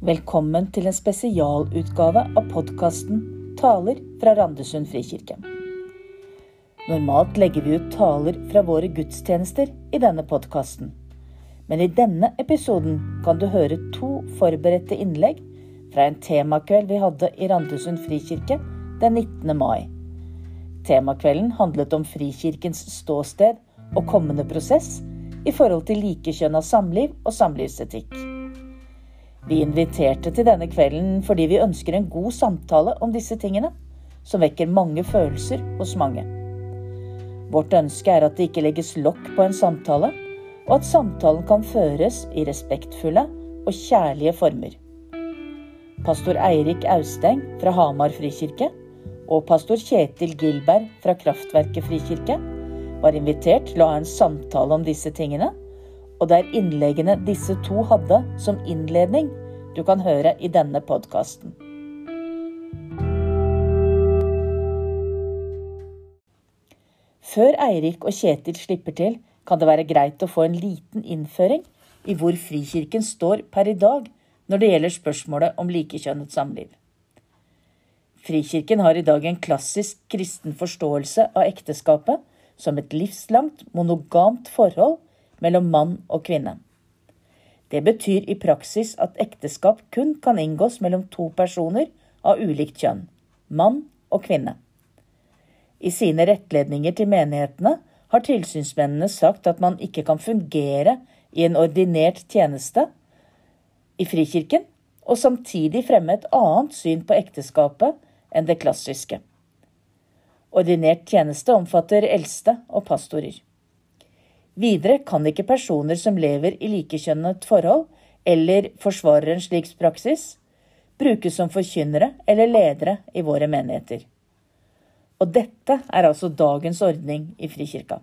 Velkommen til en spesialutgave av podkasten Taler fra Randesund frikirke. Normalt legger vi ut taler fra våre gudstjenester i denne podkasten. Men i denne episoden kan du høre to forberedte innlegg fra en temakveld vi hadde i Randesund frikirke den 19. mai. Temakvelden handlet om Frikirkens ståsted og kommende prosess i forhold til likekjønna samliv og samlivsetikk. Vi inviterte til denne kvelden fordi vi ønsker en god samtale om disse tingene, som vekker mange følelser hos mange. Vårt ønske er at det ikke legges lokk på en samtale, og at samtalen kan føres i respektfulle og kjærlige former. Pastor Eirik Austeng fra Hamar frikirke og pastor Kjetil Gilberg fra Kraftverket frikirke var invitert til å ha en samtale om disse tingene, og det er innleggene disse to hadde som innledning du kan høre i denne podkasten. Før Eirik og Kjetil slipper til, kan det være greit å få en liten innføring i hvor Frikirken står per i dag når det gjelder spørsmålet om likekjønnet samliv. Frikirken har i dag en klassisk kristen forståelse av ekteskapet som et livslangt, monogamt forhold mellom mann og kvinne. Det betyr i praksis at ekteskap kun kan inngås mellom to personer av ulikt kjønn, mann og kvinne. I sine rettledninger til menighetene har tilsynsmennene sagt at man ikke kan fungere i en ordinert tjeneste i Frikirken og samtidig fremme et annet syn på ekteskapet enn det klassiske. Ordinert tjeneste omfatter eldste og pastorer. Videre kan ikke personer som lever i likekjønnet forhold, eller forsvarer en slik praksis, brukes som forkynnere eller ledere i våre menigheter. Og dette er altså dagens ordning i Frikirka.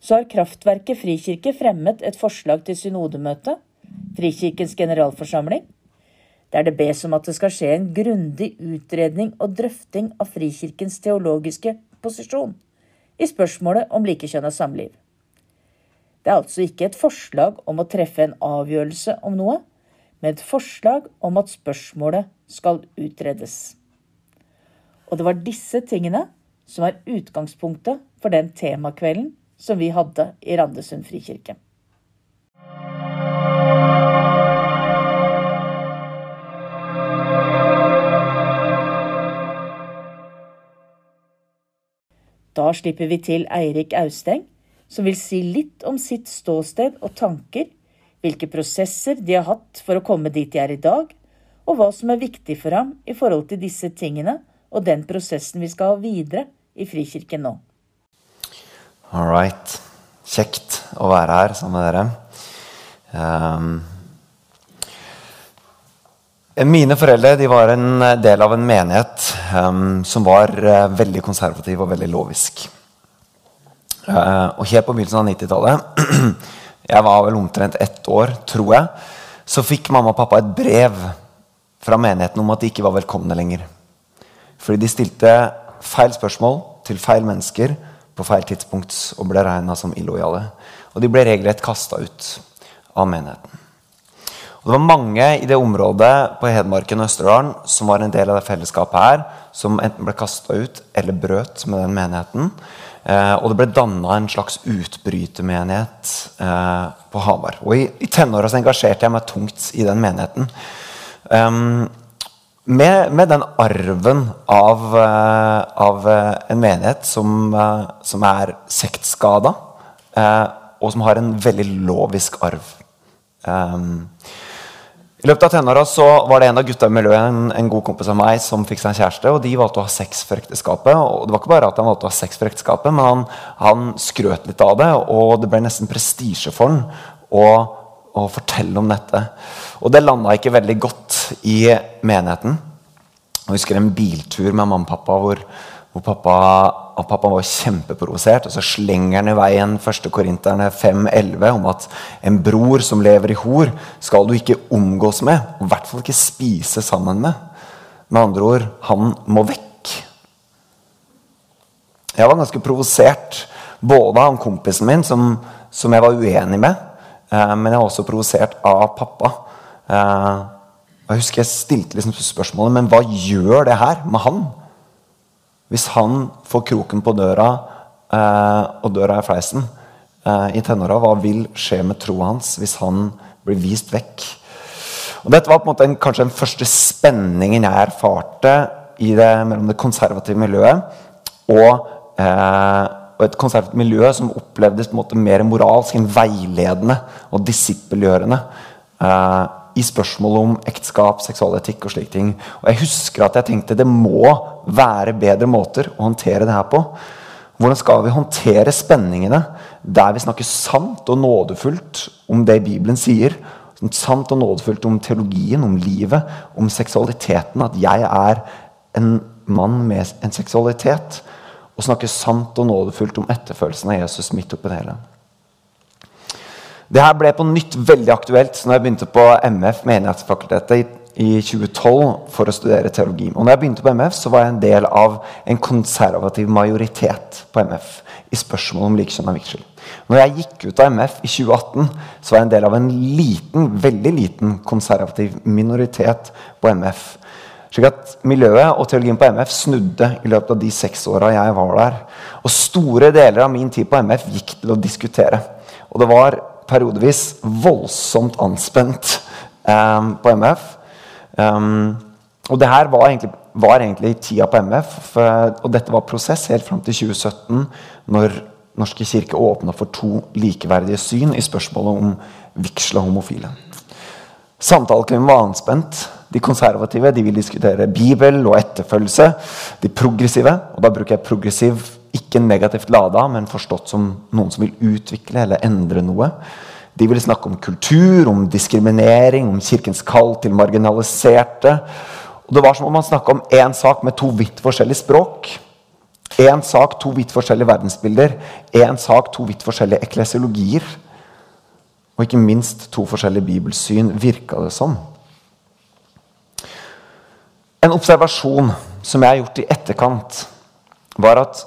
Så har Kraftverket Frikirke fremmet et forslag til synodemøte, Frikirkens generalforsamling, der det bes om at det skal skje en grundig utredning og drøfting av Frikirkens teologiske posisjon i spørsmålet om likekjønna samliv. Det er altså ikke et forslag om å treffe en avgjørelse om noe, men et forslag om at spørsmålet skal utredes. Og det var disse tingene som var utgangspunktet for den temakvelden som vi hadde i Randesund frikirke. Da slipper vi til Eirik Austeng, som vil si litt om sitt ståsted og tanker, hvilke prosesser de har hatt for å komme dit de er i dag, og hva som er viktig for ham i forhold til disse tingene og den prosessen vi skal ha videre i Frikirken nå. All right. Kjekt å være her sammen med dere. Um, mine foreldre de var en del av en menighet um, som var uh, veldig konservativ og veldig lovisk. Uh, og helt på begynnelsen av 90-tallet, jeg var vel omtrent ett år, tror jeg, så fikk mamma og pappa et brev fra menigheten om at de ikke var velkomne lenger. Fordi de stilte feil spørsmål til feil mennesker på feil tidspunkt og ble regna som illojale. Og de ble regelrett kasta ut av menigheten. Og det var mange i det området på Hedmarken og Østerdalen som var en del av det fellesskapet her, som enten ble kasta ut eller brøt med den menigheten. Eh, og det ble danna en slags utbrytermenighet eh, på Hamar. Og i, i tenåra engasjerte jeg meg tungt i den menigheten. Um, med, med, den arven av, uh, av uh, en menighet som, uh, som er sektskada, og som har en veldig lovisk arv. Um, i løpet av tenåra var det en av gutta i miljøet en, en, god kompis av meg som fikk seg en kjæreste. og De valgte å ha sex for ekteskapet. og det var ikke bare at han valgte å ha sex for ekteskapet, men han, han skrøt litt av det, og det ble nesten prestisje for han å, å, fortelle om dette. Og det landa ikke veldig godt i menigheten. Jeg husker en biltur med mamma og pappa hvor hvor pappa, og pappa var kjempeprovosert. Og så slenger han i veien 1. Korinterne 5,11 om at en bror som lever i hor, skal du ikke omgås med. Og i hvert fall ikke spise sammen med. Med andre ord han må vekk. Jeg var ganske provosert både av kompisen min, som, som jeg var uenig med, eh, men jeg var også provosert av pappa. Eh, jeg husker jeg stilte liksom spørsmålet men hva gjør det her med han? Hvis han får kroken på døra, eh, og døra er fleisen eh, i tenåra, hva vil skje med troa hans hvis han blir vist vekk? Og Dette var på en måte en, kanskje den første spenningen jeg erfarte i det, mellom det konservative miljøet og, eh, og et konservativt miljø som opplevdes på en måte mer moralsk enn veiledende og disippelgjørende eh, i spørsmål om ekteskap, seksualetikk og slike ting. Og jeg husker at jeg tenkte det må være bedre måter å håndtere det her på. Hvordan skal vi håndtere spenningene der vi snakker sant og nådefullt om det Bibelen sier? Sant og nådefullt om teologien, om livet, om seksualiteten. At jeg er en mann med en seksualitet. Og snakke sant og nådefullt om etterfølelsen av Jesus midt oppi det hele. Det her ble på nytt veldig aktuelt når jeg begynte på MF, Menighetsfakultetet, i 2012 for å studere teologi. Og når jeg begynte på MF, så var jeg en del av en konservativ majoritet på MF i spørsmålet om likekjønna vigsel. Når jeg gikk ut av MF i 2018, så var jeg en del av en liten, veldig liten konservativ minoritet på MF. Slik at Miljøet og teologien på MF snudde i løpet av de seks åra jeg var der. Og store deler av min tid på MF gikk til å diskutere. Og det var periodevis voldsomt anspent um, på MF. Um, og det her var egentlig, var egentlig tida på MF, for, og dette var prosess helt fram til 2017, når Norske kirke åpna for to likeverdige syn i spørsmålet om vigsel og homofile. Samtaleklimaet var anspent. De konservative de vil diskutere Bibel og etterfølgelse. De progressive, og da bruker jeg progressiv ikke negativt lada, men forstått som noen som vil utvikle eller endre noe. De ville snakke om kultur, om diskriminering, om kirkens kall til marginaliserte. Og Det var som om man snakka om én sak med to vidt forskjellige språk. Én sak, to vidt forskjellige verdensbilder. Én sak, to vidt forskjellige eklesiologier. Og ikke minst to forskjellige bibelsyn, virka det som. En observasjon som jeg har gjort i etterkant, var at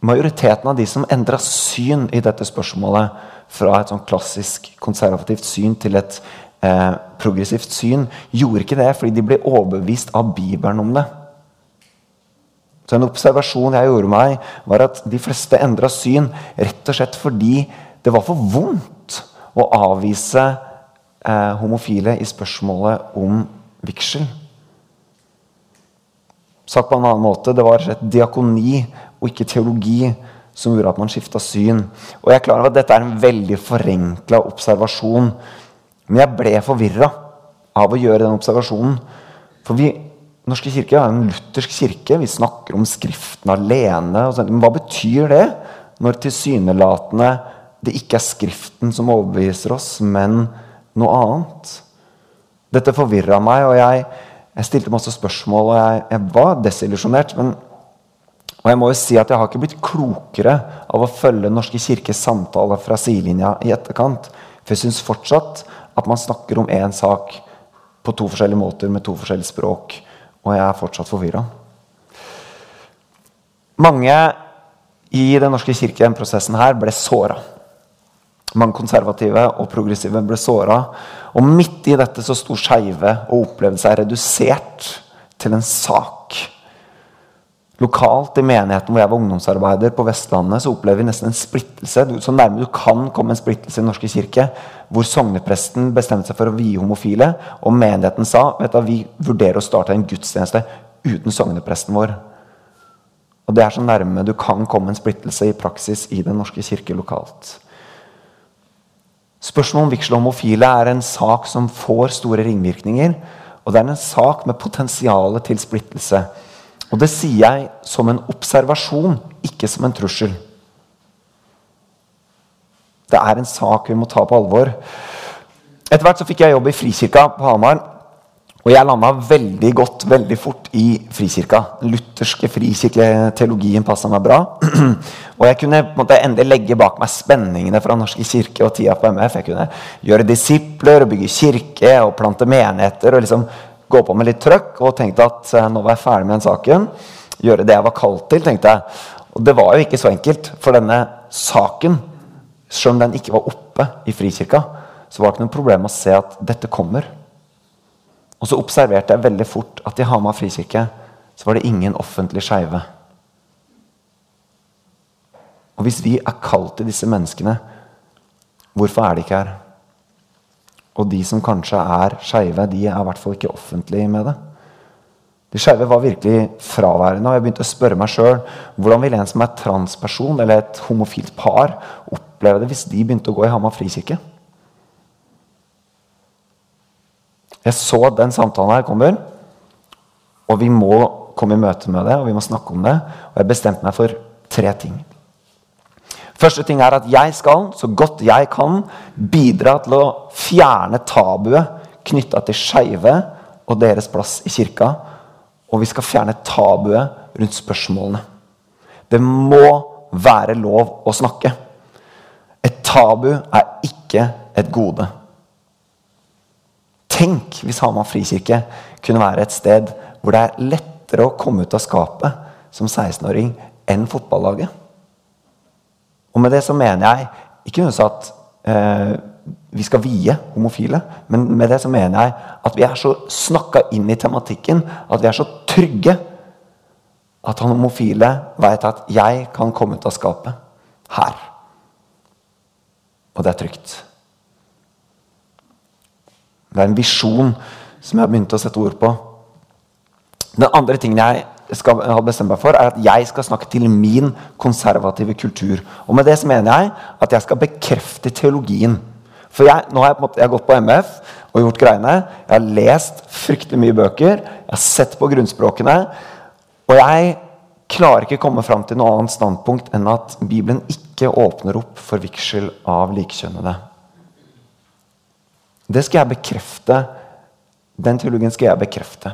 majoriteten av de som endra syn i dette spørsmålet fra et sånn klassisk konservativt syn til et eh, progressivt syn, gjorde ikke det fordi de ble overbevist av Bibelen om det. Så En observasjon jeg gjorde meg, var at de fleste endra syn rett og slett fordi det var for vondt å avvise eh, homofile i spørsmålet om vigsel. Sagt på en annen måte, det var rett diakoni og ikke teologi som gjorde at man skifta syn. Og jeg er klar over at dette er en veldig forenkla observasjon. Men jeg ble forvirra av å gjøre den observasjonen. For vi, Norske kirke er en luthersk kirke. Vi snakker om Skriften alene. Men hva betyr det når tilsynelatende det ikke er Skriften som overbeviser oss, men noe annet? Dette forvirra meg, og jeg jeg stilte masse spørsmål, og jeg, jeg var desillusjonert. Men, og jeg må jo si at jeg har ikke blitt klokere av å følge Norske kirkes samtale fra sidelinja i etterkant. For jeg syns fortsatt at man snakker om én sak på to forskjellige måter med to forskjellige språk. Og jeg er fortsatt forvirra. Mange i Den norske kirke i denne prosessen her ble såra. Mange konservative og progressive ble såra. Og midt i dette så sto skeive og opplevde seg redusert til en sak. Lokalt i menigheten hvor jeg var ungdomsarbeider på Vestlandet, så opplever vi nesten en splittelse. Så nærme du kan komme en splittelse i Den norske kirke, hvor sognepresten bestemte seg for å vie homofile, og menigheten sa vet du, vi vurderer å starte en gudstjeneste uten sognepresten vår. Og Det er så nærme du kan komme en splittelse i praksis i Den norske kirke lokalt. Spørsmålet om vigsel homofile er en sak som får store ringvirkninger. Og det er en sak med potensial til splittelse. Og det sier jeg som en observasjon, ikke som en trussel. Det er en sak vi må ta på alvor. Etter hvert så fikk jeg jobb i Frikirka på Hamar. Og jeg landa veldig godt veldig fort i Frikirka. Den lutherske frikirketeologien passa meg bra. og jeg kunne på en måte endelig legge bak meg spenningene fra Norske kirke og tida på MF. Jeg kunne gjøre disipler og bygge kirke og plante menigheter og liksom gå på med litt trøkk. Og tenkte at eh, nå var jeg ferdig med den saken. Gjøre det jeg var kalt til, tenkte jeg. Og det var jo ikke så enkelt. For denne saken, selv om den ikke var oppe i Frikirka, så var det ikke noe problem å se at dette kommer. Og så observerte jeg veldig fort at i Hamar frikirke så var det ingen offentlig skeive. Og hvis vi er kalt til disse menneskene, hvorfor er de ikke her? Og de som kanskje er skeive, de er i hvert fall ikke offentlige med det. De skeive var virkelig fraværende, og jeg begynte å spørre meg sjøl hvordan vil en som er transperson eller et homofilt par, oppleve det hvis de begynte å gå i Hamar frikirke? Jeg så at den samtalen her kommer, og vi må komme i møte med det og vi må snakke om det. Og jeg bestemte meg for tre ting. Første ting er at jeg skal, så godt jeg kan, bidra til å fjerne tabuet knytta til skeive og deres plass i kirka. Og vi skal fjerne tabuet rundt spørsmålene. Det må være lov å snakke. Et tabu er ikke et gode. Tenk hvis Hamar frikirke kunne være et sted hvor det er lettere å komme ut av skapet som 16-åring enn fotballaget. Og med det så mener jeg ikke nødvendigvis at eh, vi skal vie homofile, men med det så mener jeg at vi er så snakka inn i tematikken, at vi er så trygge at han homofile vet at 'jeg kan komme ut av skapet her'. Og det er trygt. Det er en visjon som jeg har begynt å sette ord på. Den andre tingen jeg skal ha bestemt meg for, er at jeg skal snakke til min konservative kultur. Og med det så mener jeg at jeg skal bekrefte teologien. For jeg, nå har jeg, på måte, jeg har gått på MF og gjort greiene. Jeg har lest fryktelig mye bøker. Jeg har sett på grunnspråkene. Og jeg klarer ikke komme fram til noe annet standpunkt enn at Bibelen ikke åpner opp for vigsel av likekjønnede. Det skal jeg bekrefte. Den teologien skal jeg bekrefte.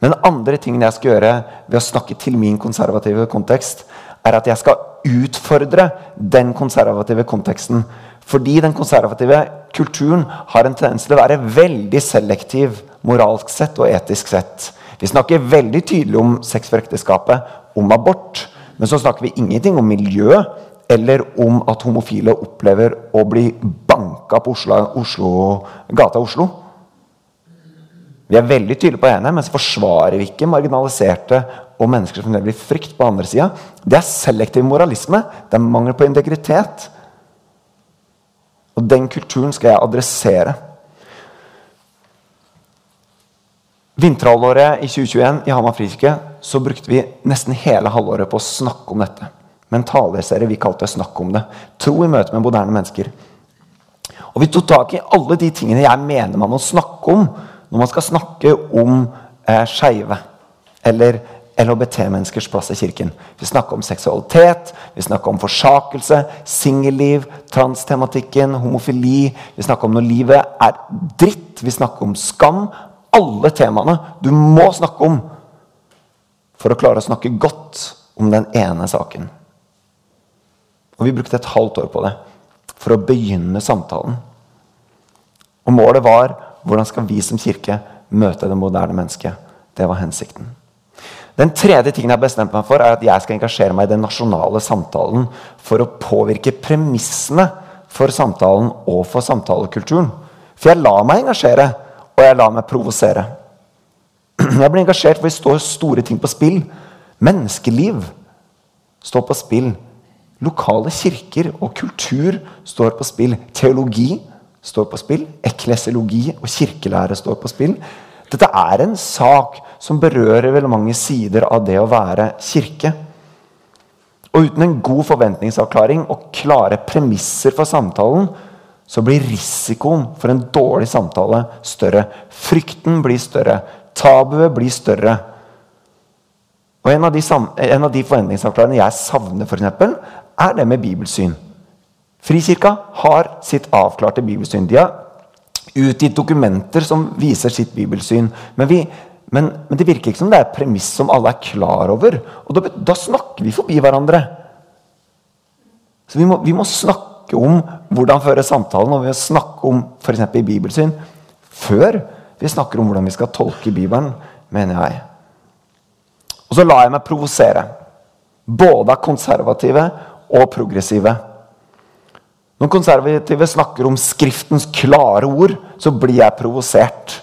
Den andre tingen jeg skal gjøre ved å snakke til min konservative kontekst, er at jeg skal utfordre den konservative konteksten. Fordi den konservative kulturen har en tendens til å være veldig selektiv moralsk sett og etisk sett. Vi snakker veldig tydelig om sex for ekteskapet, om abort. Men så snakker vi ingenting om miljø eller om at homofile opplever å bli banka på Oslo, Oslo, gata Oslo. Vi er veldig tydelige på ene, men så forsvarer vi ikke marginaliserte og mennesker som lever i frykt på andre sida. Det er selektiv moralisme. Det er mangel på integritet. Og den kulturen skal jeg adressere. Vinterhalvåret i 2021 i Hamar frikirke så brukte vi nesten hele halvåret på å snakke om dette. Med en taleserie vi kalte 'Snakk om det'. Tro i møte med moderne mennesker. Og Vi tok tak i alle de tingene jeg mener man må snakke om når man skal snakke om eh, skeive eller LHBT-menneskers plass i kirken. Vi snakker om seksualitet, vi snakker om forsakelse, singelliv, transtematikken, homofili. Vi snakker om når livet er dritt. Vi snakker om skam. Alle temaene du må snakke om for å klare å snakke godt om den ene saken. Og Vi brukte et halvt år på det for å begynne samtalen. Og Målet var hvordan skal vi som kirke møte det moderne mennesket. Det var hensikten. Den tredje tingen jeg har bestemt meg for, er at jeg skal engasjere meg i den nasjonale samtalen for å påvirke premissene for samtalen og for samtalekulturen. For jeg lar meg engasjere, og jeg lar meg provosere. Jeg blir engasjert for det står store ting på spill. Menneskeliv står på spill. Lokale kirker og kultur står på spill. Teologi står på spill. Eklesiologi og kirkelære står på spill. Dette er en sak som berører veldig mange sider av det å være kirke. Og uten en god forventningsavklaring og klare premisser for samtalen, så blir risikoen for en dårlig samtale større. Frykten blir større. Tabuet blir større. Og En av de, en av de forventningsavklaringene jeg savner, for eksempel, er det med bibelsyn. Frikirka har sitt avklarte bibelsyn. De har utgitt dokumenter som viser sitt bibelsyn. Men, vi, men, men det virker ikke som det er premiss som alle er klar over. Og da, da snakker vi forbi hverandre. Så vi må, vi må, snakke om hvordan føre samtalen, og vi må snakke om f.eks. i bibelsyn før vi snakker om hvordan vi skal tolke Bibelen, mener jeg. Og så lar jeg meg provosere. Både av konservative og progressive. Når konservative snakker om Skriftens klare ord, så blir jeg provosert.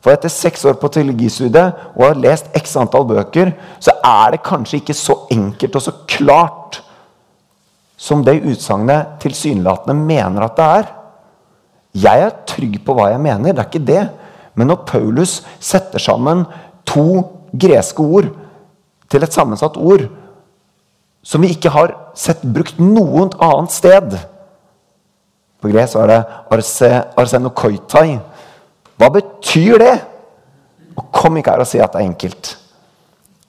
For etter seks år på teologistudiet og har lest x antall bøker, så er det kanskje ikke så enkelt og så klart som det utsagnet tilsynelatende mener at det er. Jeg er trygg på hva jeg mener, det er ikke det. Men når Paulus setter sammen to greske ord til et sammensatt ord som vi ikke har sett brukt noe annet sted På gresk er det arse, arsenokoitai. Hva betyr det? Og kom ikke her og si at det er enkelt.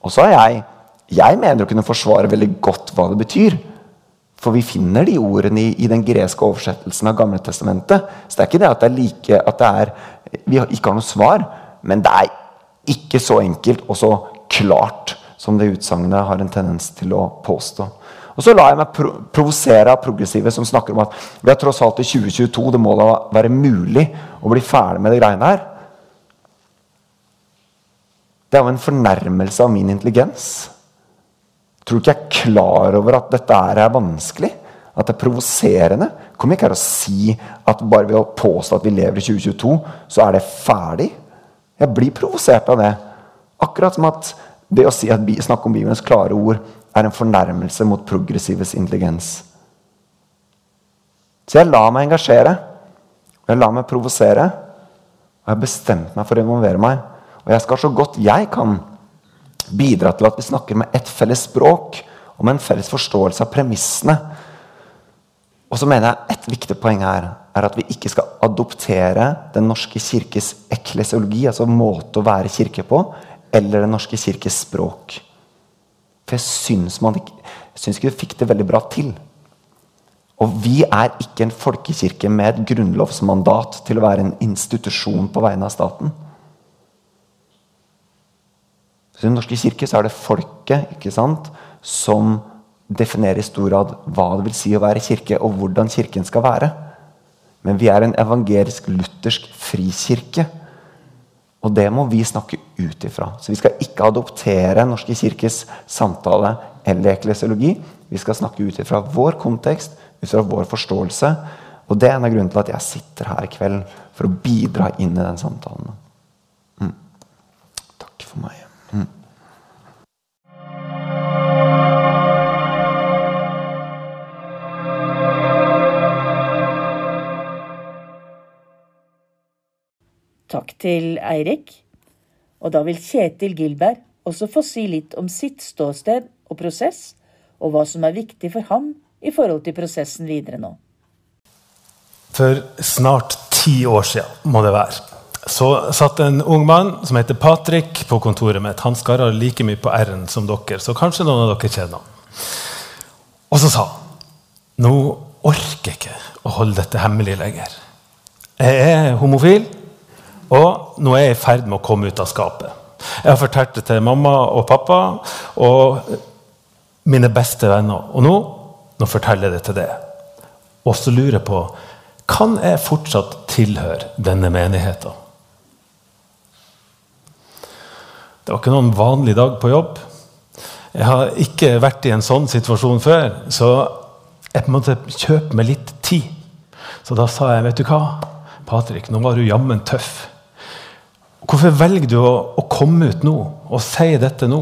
Og så er jeg Jeg mener å kunne forsvare veldig godt hva det betyr. For vi finner de ordene i, i den greske oversettelsen av Gamle Testamentet. Så det er ikke det at det er like at det er, vi ikke har noe svar, men det er ikke så enkelt og så klart som det utsagnet har en tendens til å påstå. Og så lar jeg meg pro provosere av progressive som snakker om at vi har tross alt i 2022 det må da være mulig å bli ferdig med det greiene her. Det er jo en fornærmelse av min intelligens. Tror du ikke jeg er klar over at dette er vanskelig? At det er provoserende? Kom ikke her og si at bare ved å påstå at vi lever i 2022, så er det ferdig. Jeg blir provosert av det. Akkurat som at det å si at snakke om Bibelens klare ord er en fornærmelse mot progressives intelligens. Så jeg lar meg engasjere. Og jeg lar meg provosere. Og jeg har bestemt meg for å involvere meg. Og jeg skal så godt jeg kan bidra til at vi snakker med ett felles språk og med en felles forståelse av premissene. Og så mener jeg Et viktig poeng her er at vi ikke skal adoptere Den norske kirkes eklesiologi, altså måte å være kirke på, eller Den norske kirkes språk. For jeg syns, man ikke, jeg syns ikke du fikk det veldig bra til. Og vi er ikke en folkekirke med et grunnlovsmandat til å være en institusjon på vegne av staten. Så I Den norske kirke så er det folket ikke sant, som definerer i stor grad hva det vil si å være kirke, og hvordan kirken skal være. Men vi er en evangelisk-luthersk frikirke. Og det må vi snakke ut ifra. Så vi skal ikke adoptere Norske kirkes samtale eller eklesiologi. Vi skal snakke ut ifra vår kontekst, ut fra vår forståelse. Og det er en av grunnene til at jeg sitter her i kveld for å bidra inn i den samtalen. Til Eirik. Og da vil Kjetil Gilberg også få si litt om sitt ståsted og prosess, og hva som er viktig for ham i forhold til prosessen videre nå. For snart ti år siden må det være, så satt en ung mann som heter Patrick, på kontoret mitt. Han skarra like mye på R-en som dere, så kanskje noen av dere kjenner ham. Og så sa han nå orker jeg ikke å holde dette hemmelig lenger. Jeg er homofil. Og nå er jeg i ferd med å komme ut av skapet. Jeg har fortalt det til mamma og pappa og mine beste venner. Og nå, nå forteller jeg det til deg. Og så lurer jeg på kan jeg fortsatt tilhøre denne menigheten. Det var ikke noen vanlig dag på jobb. Jeg har ikke vært i en sånn situasjon før, så jeg måtte kjøpe meg litt tid. Så da sa jeg, vet du hva, Patrick, nå var du jammen tøff. Hvorfor velger du å, å, komme ut nå og si dette nå?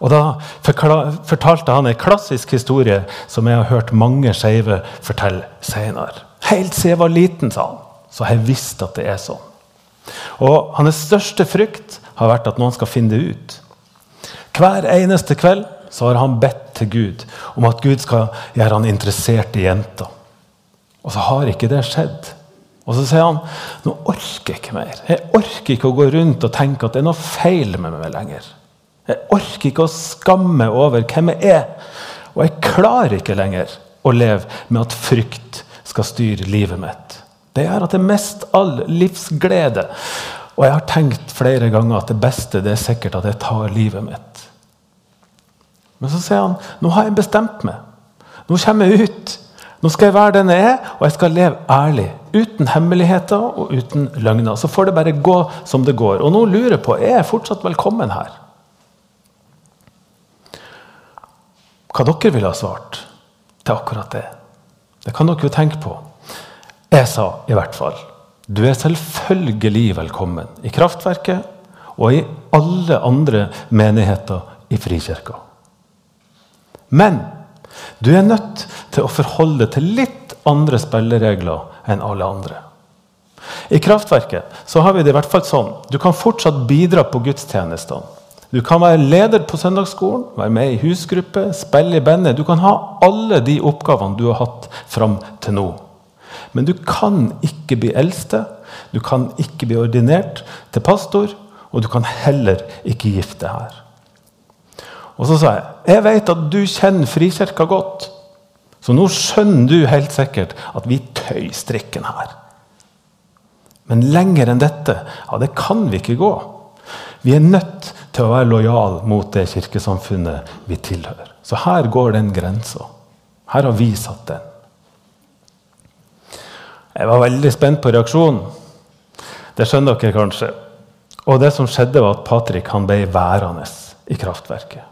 Og Da fortalte han en klassisk historie som jeg har hørt mange skeive fortelle senere. Helt siden jeg var liten, sa han, så jeg visst at det er sånn. Og Hans største frykt har vært at noen skal finne det ut. Hver eneste kveld så har han bedt til Gud om at Gud skal gjøre han interessert i jenter. Og så har ikke det skjedd. Og så sier han nå orker jeg ikke mer. Jeg orker ikke å gå rundt og tenke at det er noe feil med meg lenger. Jeg orker ikke å skamme over hvem jeg er. Og jeg klarer ikke lenger å leve med at frykt skal styre livet mitt. Det gjør at jeg mister all livsglede. Og jeg har tenkt flere ganger at det beste det er sikkert at jeg tar livet mitt. Men så sier han nå har jeg bestemt meg. Nå kommer jeg ut. Nå skal jeg være den jeg er, og jeg skal leve ærlig. Uten hemmeligheter og uten løgner. Så får det bare gå som det går. Og nå lurer jeg på er jeg fortsatt velkommen her. Hva dere ville ha svart til akkurat det, det kan dere jo tenke på. Jeg sa i hvert fall Du er selvfølgelig velkommen i Kraftverket og i alle andre menigheter i Frikirka. Men du er nødt til å forholde deg til litt andre spilleregler enn alle andre. I Kraftverket så har vi det i hvert fall sånn. Du kan fortsatt bidra på gudstjenestene. Du kan være leder på søndagsskolen, være med i husgruppe, spille i bandet. Du kan ha alle de oppgavene du har hatt fram til nå. Men du kan ikke bli eldste, du kan ikke bli ordinert til pastor, og du kan heller ikke gifte her. Og så sa jeg jeg vet at du kjenner Frikirka godt, så nå skjønner du helt sikkert at vi tøy strikken her. Men lenger enn dette, ja, det kan vi ikke gå. Vi er nødt til å være lojal mot det kirkesamfunnet vi tilhører. Så her går den grensa. Her har vi satt den. Jeg var veldig spent på reaksjonen. Det skjønner dere kanskje. Og det som skjedde, var at Patrick ble værende i kraftverket.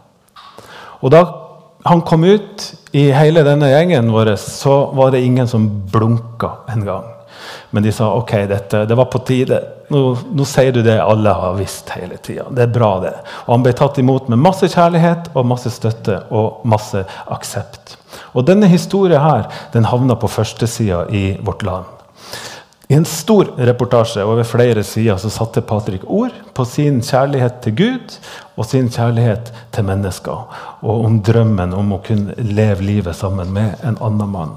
Og da han kom ut i hele denne gjengen vår, så var det ingen som blunka engang. Men de sa ok, dette, det var på tide. Nå, nå sier du det alle har visst hele tida. Det er bra, det. Og han ble tatt imot med masse kjærlighet og masse støtte og masse aksept. Og denne historien her, den havna på førstesida i Vårt Land. I en stor reportasje over flere sider så satte Patrick ord på sin kjærlighet til Gud og sin kjærlighet til mennesker. Og om drømmen om å kunne leve livet sammen med en annen mann.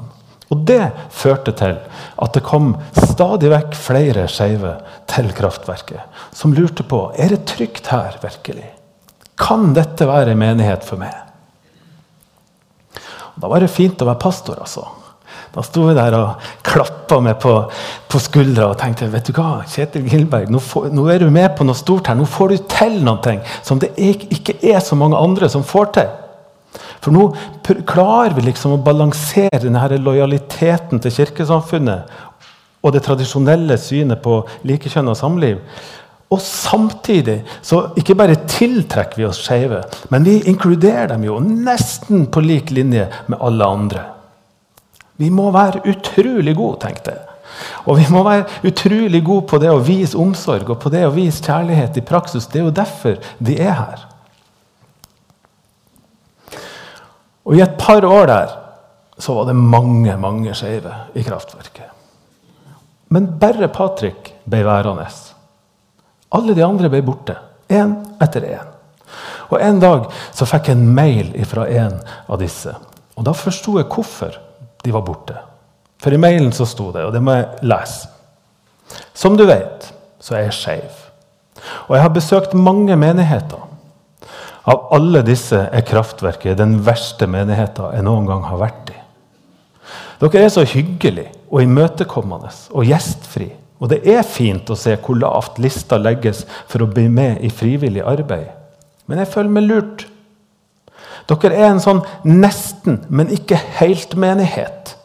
Og Det førte til at det kom stadig vekk flere skeive til kraftverket. Som lurte på er det trygt her virkelig. Kan dette være en menighet for meg? Og da var det fint å være pastor, altså. Da sto vi der og klappa meg på, på skuldra og tenkte vet du hva, Kjetil Gilberg, nå, får, nå, er du med på noe stort her. Nå får du til noe som det ikke er så mange andre som får til. For nå klarer vi liksom å balansere denne lojaliteten til kirkesamfunnet og det tradisjonelle synet på likekjønn og samliv. Og samtidig så ikke bare tiltrekker vi oss skeive, men vi inkluderer dem jo nesten på lik linje med alle andre. Vi må være utrolig gode, tenkte jeg. Og vi må være utrolig gode på det å vise omsorg og på det å vise kjærlighet i praksis. Det er jo derfor de er her. Og I et par år der så var det mange mange skeive i kraftverket. Men bare Patrick ble værende. Alle de andre ble borte. Én etter én. Og En dag så fikk jeg en mail fra en av disse. Og Da forsto jeg hvorfor de var borte. For i mailen så sto det, og det må jeg lese Som du vet, så er jeg skeiv. Og jeg har besøkt mange menigheter. Av alle disse er Kraftverket den verste menigheten jeg noen gang har vært i. Dere er så hyggelige og imøtekommende og gjestfri. Og det er fint å se hvor lavt lista legges for å bli med i frivillig arbeid. Men jeg føler meg lurt. Dere er en sånn nesten, men ikke helt-menighet.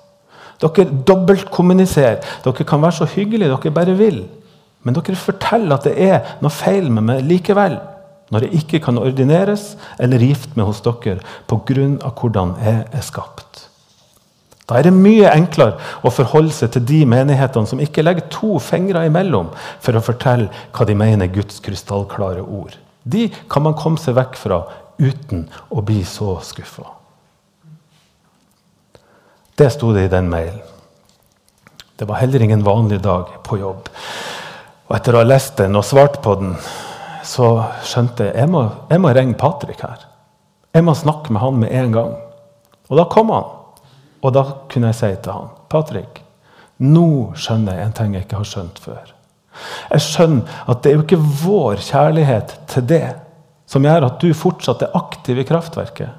Dere dobbeltkommuniserer. Dere kan være så hyggelige dere bare vil. Men dere forteller at det er noe feil med meg likevel. Når jeg ikke kan ordineres eller gifte meg hos dere pga. hvordan jeg er skapt. Da er det mye enklere å forholde seg til de menighetene som ikke legger to fingre imellom for å fortelle hva de mener Guds krystallklare ord. De kan man komme seg vekk fra uten å bli så skuffa. Det sto det i den mailen. Det var heller ingen vanlig dag på jobb. Og etter å ha lest den og svart på den, så skjønte jeg må, jeg må ringe Patrick her. Jeg må snakke med han med en gang. Og da kom han. Og da kunne jeg si til han, Patrick, nå skjønner jeg en ting jeg ikke har skjønt før. Jeg skjønner at det er jo ikke vår kjærlighet til det som gjør at du fortsatt er aktiv i kraftverket.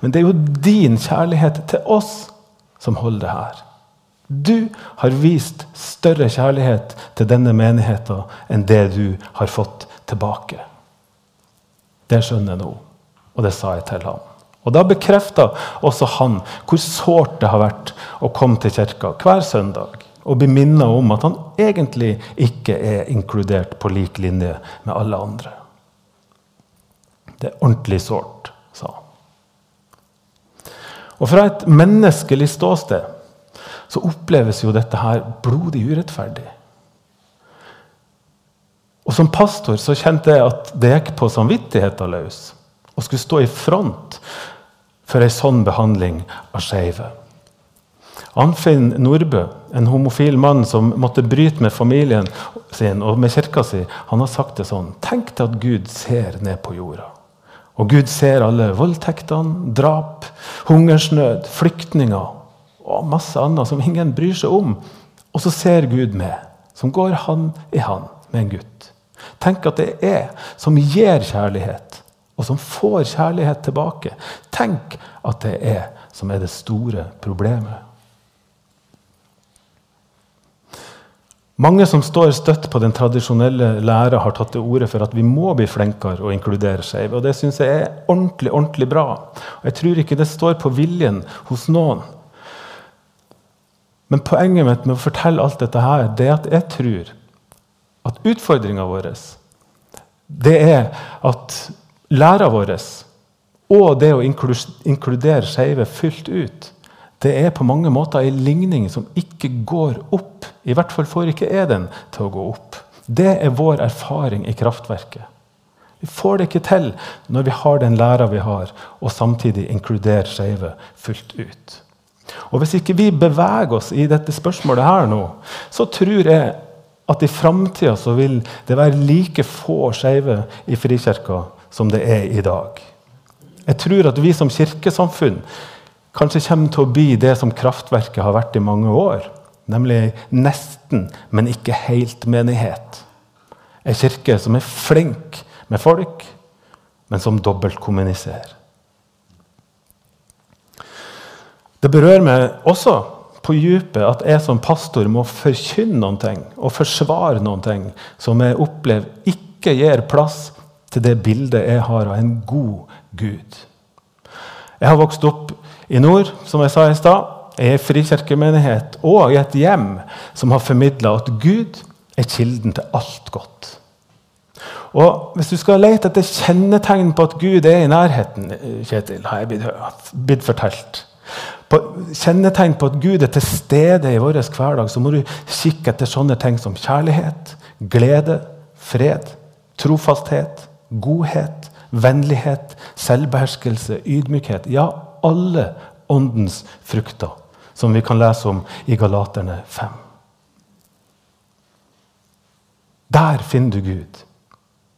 Men det er jo din kjærlighet til oss som holder det her. Du har vist større kjærlighet til denne menigheten enn det du har fått tilbake. Det skjønner jeg nå, og det sa jeg til ham. Og Da bekrefta også han hvor sårt det har vært å komme til kirka hver søndag og bli minnet om at han egentlig ikke er inkludert på lik linje med alle andre. Det er ordentlig sårt, sa han. Og fra et menneskelig ståsted så oppleves jo dette her blodig urettferdig. Og Som pastor så kjente jeg at det gikk på samvittigheten løs å skulle stå i front for ei sånn behandling av skeive. Anfinn Nordbø, en homofil mann som måtte bryte med familien sin og med kirka si, han har sagt det sånn Tenk deg at Gud ser ned på jorda. Og Gud ser alle voldtektene, drap, hungersnød, flyktninger og masse annet som ingen bryr seg om. Og så ser Gud med, som går hand i hand med en gutt. Tenk at det er som gir kjærlighet, og som får kjærlighet tilbake. Tenk at det er som er det store problemet. Mange som står støtt på den tradisjonelle læra, har tatt til orde for at vi må bli flinkere og inkludere skeive. Og det syns jeg er ordentlig, ordentlig bra. Og jeg tror ikke det står på viljen hos noen. Men poenget mitt med å fortelle alt dette her, det er at jeg tror at utfordringa vår det er at læra vår og det å inkludere skeive fullt ut det er på mange måter en ligning som ikke går opp. I hvert fall får ikke jeg den til å gå opp. Det er vår erfaring i kraftverket. Vi får det ikke til når vi har den læra vi har, og samtidig inkluderer skeive fullt ut. Og Hvis ikke vi beveger oss i dette spørsmålet her nå, så tror jeg at i framtida vil det være like få skeive i Frikirka som det er i dag. Jeg tror at vi som kirkesamfunn kanskje kommer til å bli det som kraftverket har vært i mange år. Nemlig nesten, men ikke helt menighet. En kirke som er flink med folk, men som dobbeltkommuniserer. Det berører meg også på djupet at jeg som pastor må forkynne noen ting og forsvare noen ting som jeg opplever ikke gir plass til det bildet jeg har av en god Gud. Jeg har vokst opp i nord, som jeg sa i stad, Jeg er i frikirkemenighet og i et hjem som har formidla at Gud er kilden til alt godt. Og Hvis du skal lete etter kjennetegn på at Gud er i nærheten, Kjetil, har jeg blitt fortalt på, Kjennetegn på at Gud er til stede i vår hverdag, så må du kikke etter sånne ting som kjærlighet, glede, fred, trofasthet, godhet, vennlighet, selvbeherskelse, ydmykhet. Ja, alle åndens frukter, som vi kan lese om i Galaterne 5. Der finner du Gud,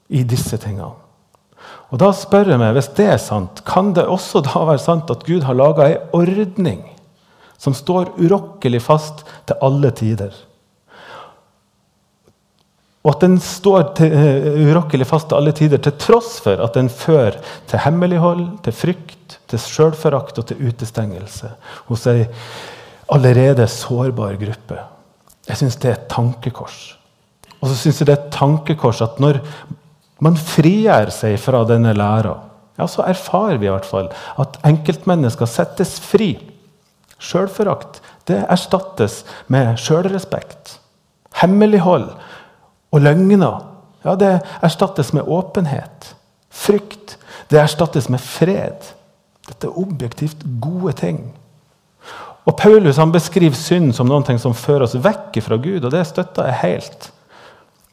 i disse tingene. Og Da spør jeg meg, hvis det er sant, kan det også da være sant at Gud har laga ei ordning som står urokkelig fast til alle tider? Og at den står til, uh, urokkelig fast til alle tider, til tross for at den fører til hemmelighold, til frykt, til sjølforakt og til utestengelse hos ei allerede sårbar gruppe. Jeg syns det er et tankekors. Og så syns jeg det er et tankekors at når man frigjør seg fra denne læra, ja, så erfarer vi i hvert fall at enkeltmennesker settes fri. Sjølforakt erstattes med sjølrespekt. Hemmelighold og løgner ja, det erstattes med åpenhet. Frykt det erstattes med fred. Dette er objektivt gode ting. Og Paulus han beskriver synd som noe som fører oss vekk fra Gud, og det støtter jeg helt.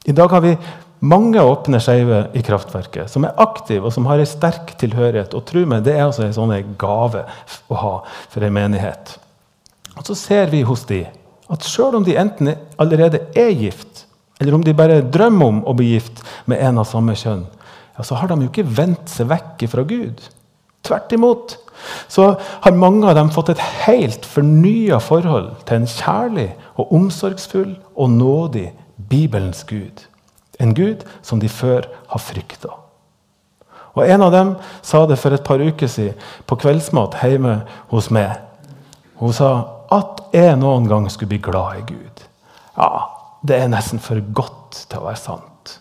I dag har vi mange åpne skeive i kraftverket som er aktive og som har en sterk tilhørighet. Og tro meg, det er altså en sånn gave å ha for en menighet. Og så ser vi hos de at selv om de enten allerede er gift, eller om de bare drømmer om å bli gift med en av samme kjønn, ja, så har de jo ikke vendt seg vekk fra Gud. Tvert imot så har mange av dem fått et helt fornya forhold til en kjærlig og omsorgsfull og nådig Bibelens Gud. En Gud som de før har frykta. Og En av dem sa det for et par uker siden på kveldsmat hjemme hos meg. Hun sa at jeg noen gang skulle bli glad i Gud. Ja, det er nesten for godt til å være sant.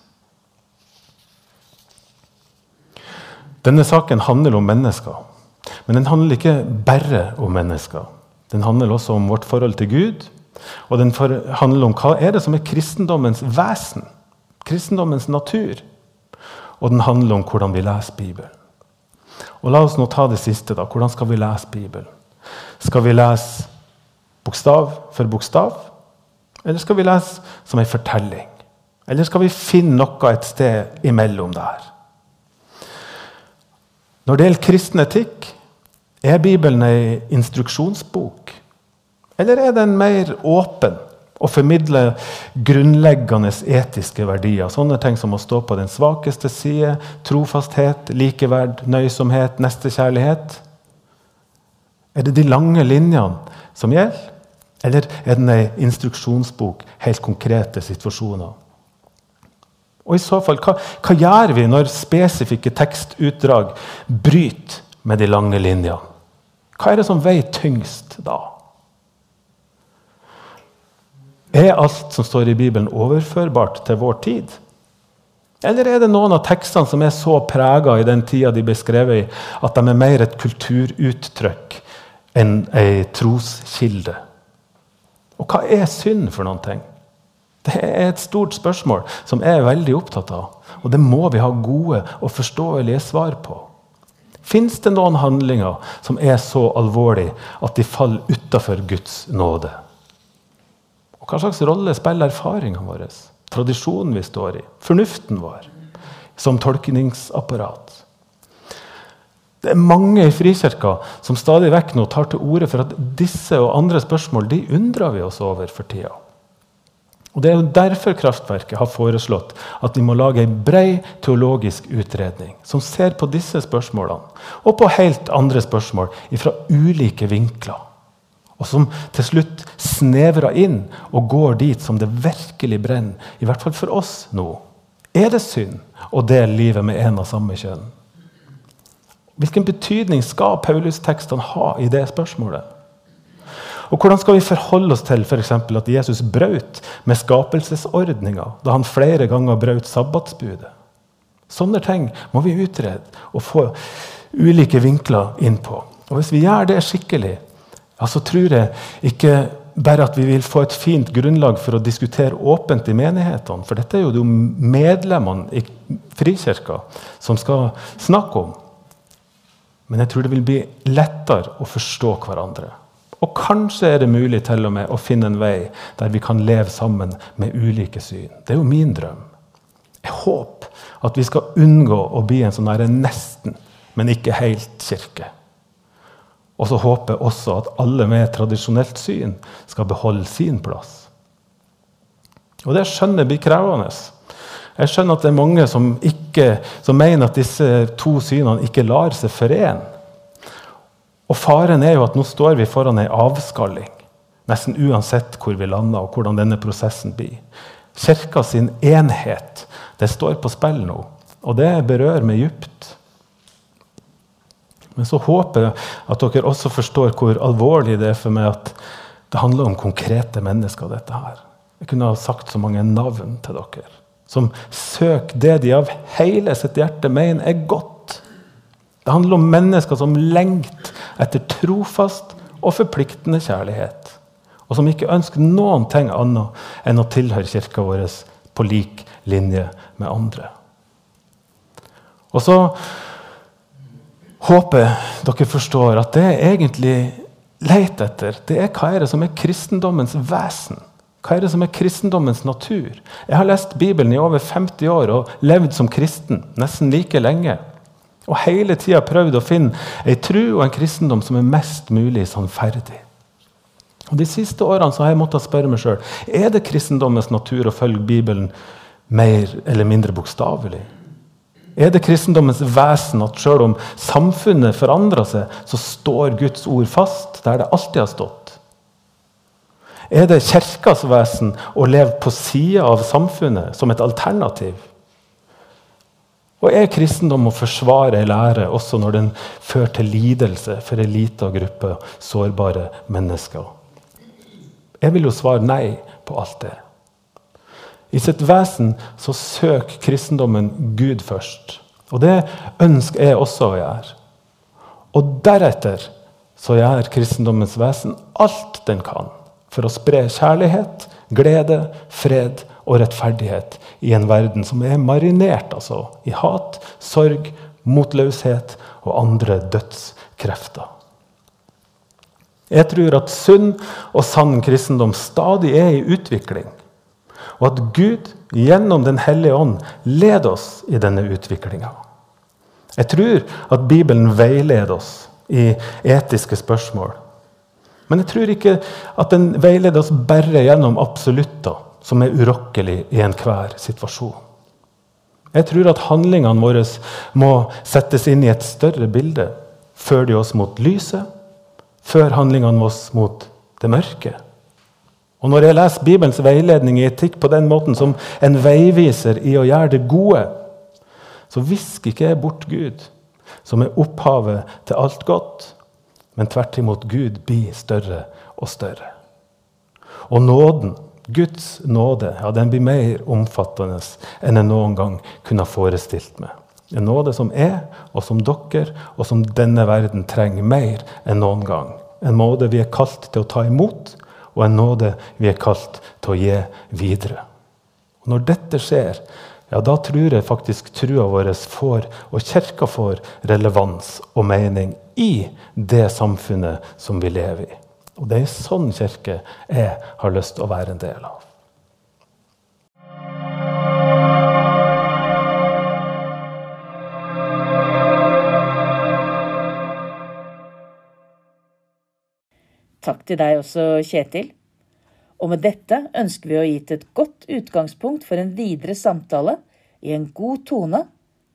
Denne saken handler om mennesker. Men den handler ikke bare om mennesker. Den handler også om vårt forhold til Gud. Og den handler om hva er det som er kristendommens vesen. Kristendommens natur. Og den handler om hvordan vi leser Bibelen. Og La oss nå ta det siste. da. Hvordan skal vi lese Bibelen? Skal vi lese bokstav for bokstav? Eller skal vi lese som en fortelling? Eller skal vi finne noe et sted imellom der? Når det gjelder kristen etikk, er Bibelen ei instruksjonsbok? Eller er den mer åpen og formidler grunnleggende etiske verdier? Sånne ting som å stå på den svakeste side, trofasthet, likeverd, nøysomhet, nestekjærlighet. Er det de lange linjene som gjelder? Eller er den ei instruksjonsbok, helt konkrete situasjoner? Og i så fall, hva, hva gjør vi når spesifikke tekstutdrag bryter med de lange linjene? Hva er det som veier tyngst da? Er alt som står i Bibelen, overførbart til vår tid? Eller er det noen av tekstene som er så prega i den tida de ble skrevet i, at de er mer et kulturuttrykk enn ei troskilde? Og hva er synd for noen ting? Det er et stort spørsmål som jeg er veldig opptatt av. Og det må vi ha gode og forståelige svar på. Fins det noen handlinger som er så alvorlige at de faller utafor Guds nåde? Og Hva slags rolle spiller erfaringene våre, tradisjonen vi står i, fornuften vår, som tolkningsapparat? Det er mange i Frikirka som stadig vekk nå tar til orde for at disse og andre spørsmål de undrer vi oss over for tida. Og Det er jo derfor Kraftverket har foreslått at vi må lage en bred teologisk utredning som ser på disse spørsmålene, og på helt andre spørsmål fra ulike vinkler. Og som til slutt snevrer inn og går dit som det virkelig brenner, i hvert fall for oss nå. Er det synd å dele livet med en av samme kjønn? Hvilken betydning skal Paulus-tekstene ha i det spørsmålet? Og Hvordan skal vi forholde oss til eksempel, at Jesus brøt med skapelsesordninga da han flere ganger brøt sabbatsbudet? Sånne ting må vi utrede og få ulike vinkler inn på. Og Hvis vi gjør det skikkelig, ja, så tror jeg ikke bare at vi vil få et fint grunnlag for å diskutere åpent i menighetene. For dette er jo det medlemmene i Frikirka som skal snakke om. Men jeg tror det vil bli lettere å forstå hverandre. Og kanskje er det mulig til og med å finne en vei der vi kan leve sammen med ulike syn. Det er jo min drøm. Jeg håper at vi skal unngå å bli en sånn nesten, men ikke helt kirke. Og så håper jeg også at alle med tradisjonelt syn skal beholde sin plass. Og det skjønner jeg blir krevende. Jeg skjønner at det er mange som, ikke, som mener at disse to synene ikke lar seg forene. Og faren er jo at nå står vi foran ei avskalling. Nesten uansett hvor vi lander og hvordan denne prosessen blir. Kirka sin enhet det står på spill nå, og det berører meg djupt. Men så håper jeg at dere også forstår hvor alvorlig det er for meg at det handler om konkrete mennesker. dette her. Jeg kunne ha sagt så mange navn til dere som søker det de av hele sitt hjerte mener er godt. Det handler om mennesker som lengter etter trofast og forpliktende kjærlighet. Og som ikke ønsker noen ting annet enn å tilhøre kirka vår på lik linje med andre. Og så håper jeg dere forstår at det jeg egentlig leter etter, det er hva er det som er kristendommens vesen. Hva er det som er kristendommens natur? Jeg har lest Bibelen i over 50 år og levd som kristen nesten like lenge. Og hele tida prøvd å finne ei tru og en kristendom som er mest mulig sannferdig. Og De siste årene har jeg måttet spørre meg sjøl er det kristendommens natur å følge Bibelen mer eller mindre bokstavelig. Er det kristendommens vesen at sjøl om samfunnet forandrer seg, så står Guds ord fast der det alltid har stått? Er det kirkas vesen å leve på sida av samfunnet som et alternativ? Og er kristendom å forsvare lære også når den fører til lidelse for en liten gruppe sårbare mennesker? Jeg vil jo svare nei på alt det. I sitt vesen så søker kristendommen Gud først. Og det ønsker jeg også å gjøre. Og deretter så gjør kristendommens vesen alt den kan for å spre kjærlighet, glede, fred og rettferdighet i en verden som er marinert altså, i hat, sorg, motløshet og andre dødskrefter. Jeg tror at sunn og sann kristendom stadig er i utvikling. og at Gud gjennom Den hellige ånd leder oss i denne utviklinga. Jeg tror at Bibelen veileder oss i etiske spørsmål. Men jeg tror ikke at den veileder oss bare gjennom absolutter som er urokkelig i enhver situasjon. Jeg tror at handlingene våre må settes inn i et større bilde. Før de oss mot lyset? før handlingene oss mot det mørke? Og Når jeg leser Bibelens veiledning i etikk på den måten som en veiviser i å gjøre det gode, så visker ikke jeg bort Gud, som er opphavet til alt godt, men tvert imot Gud blir større og større. Og nåden, Guds nåde, ja, den blir mer omfattende enn jeg noen gang kunne ha forestilt meg. En nåde som er, og som dere, og som denne verden trenger mer enn noen gang. En nåde vi er kalt til å ta imot, og en nåde vi er kalt til å gi videre. Og når dette skjer, ja, da tror jeg faktisk trua vår får, og kirka får, relevans og mening i det samfunnet som vi lever i. Og det er en sånn kirke jeg har lyst til å være en del av. Takk til deg også, Kjetil. Og med dette ønsker vi å gi et godt utgangspunkt for en videre samtale i en god tone,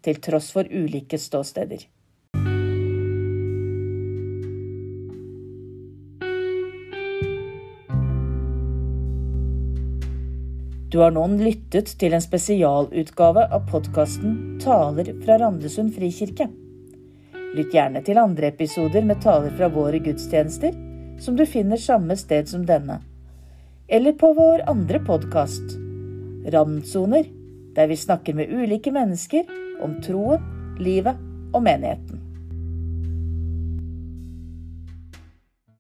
til tross for ulike ståsteder. Du har nå lyttet til en spesialutgave av podkasten Taler fra Randesund frikirke. Lytt gjerne til andre episoder med taler fra våre gudstjenester, som du finner samme sted som denne. Eller på vår andre podkast, Randsoner, der vi snakker med ulike mennesker om troen, livet og menigheten.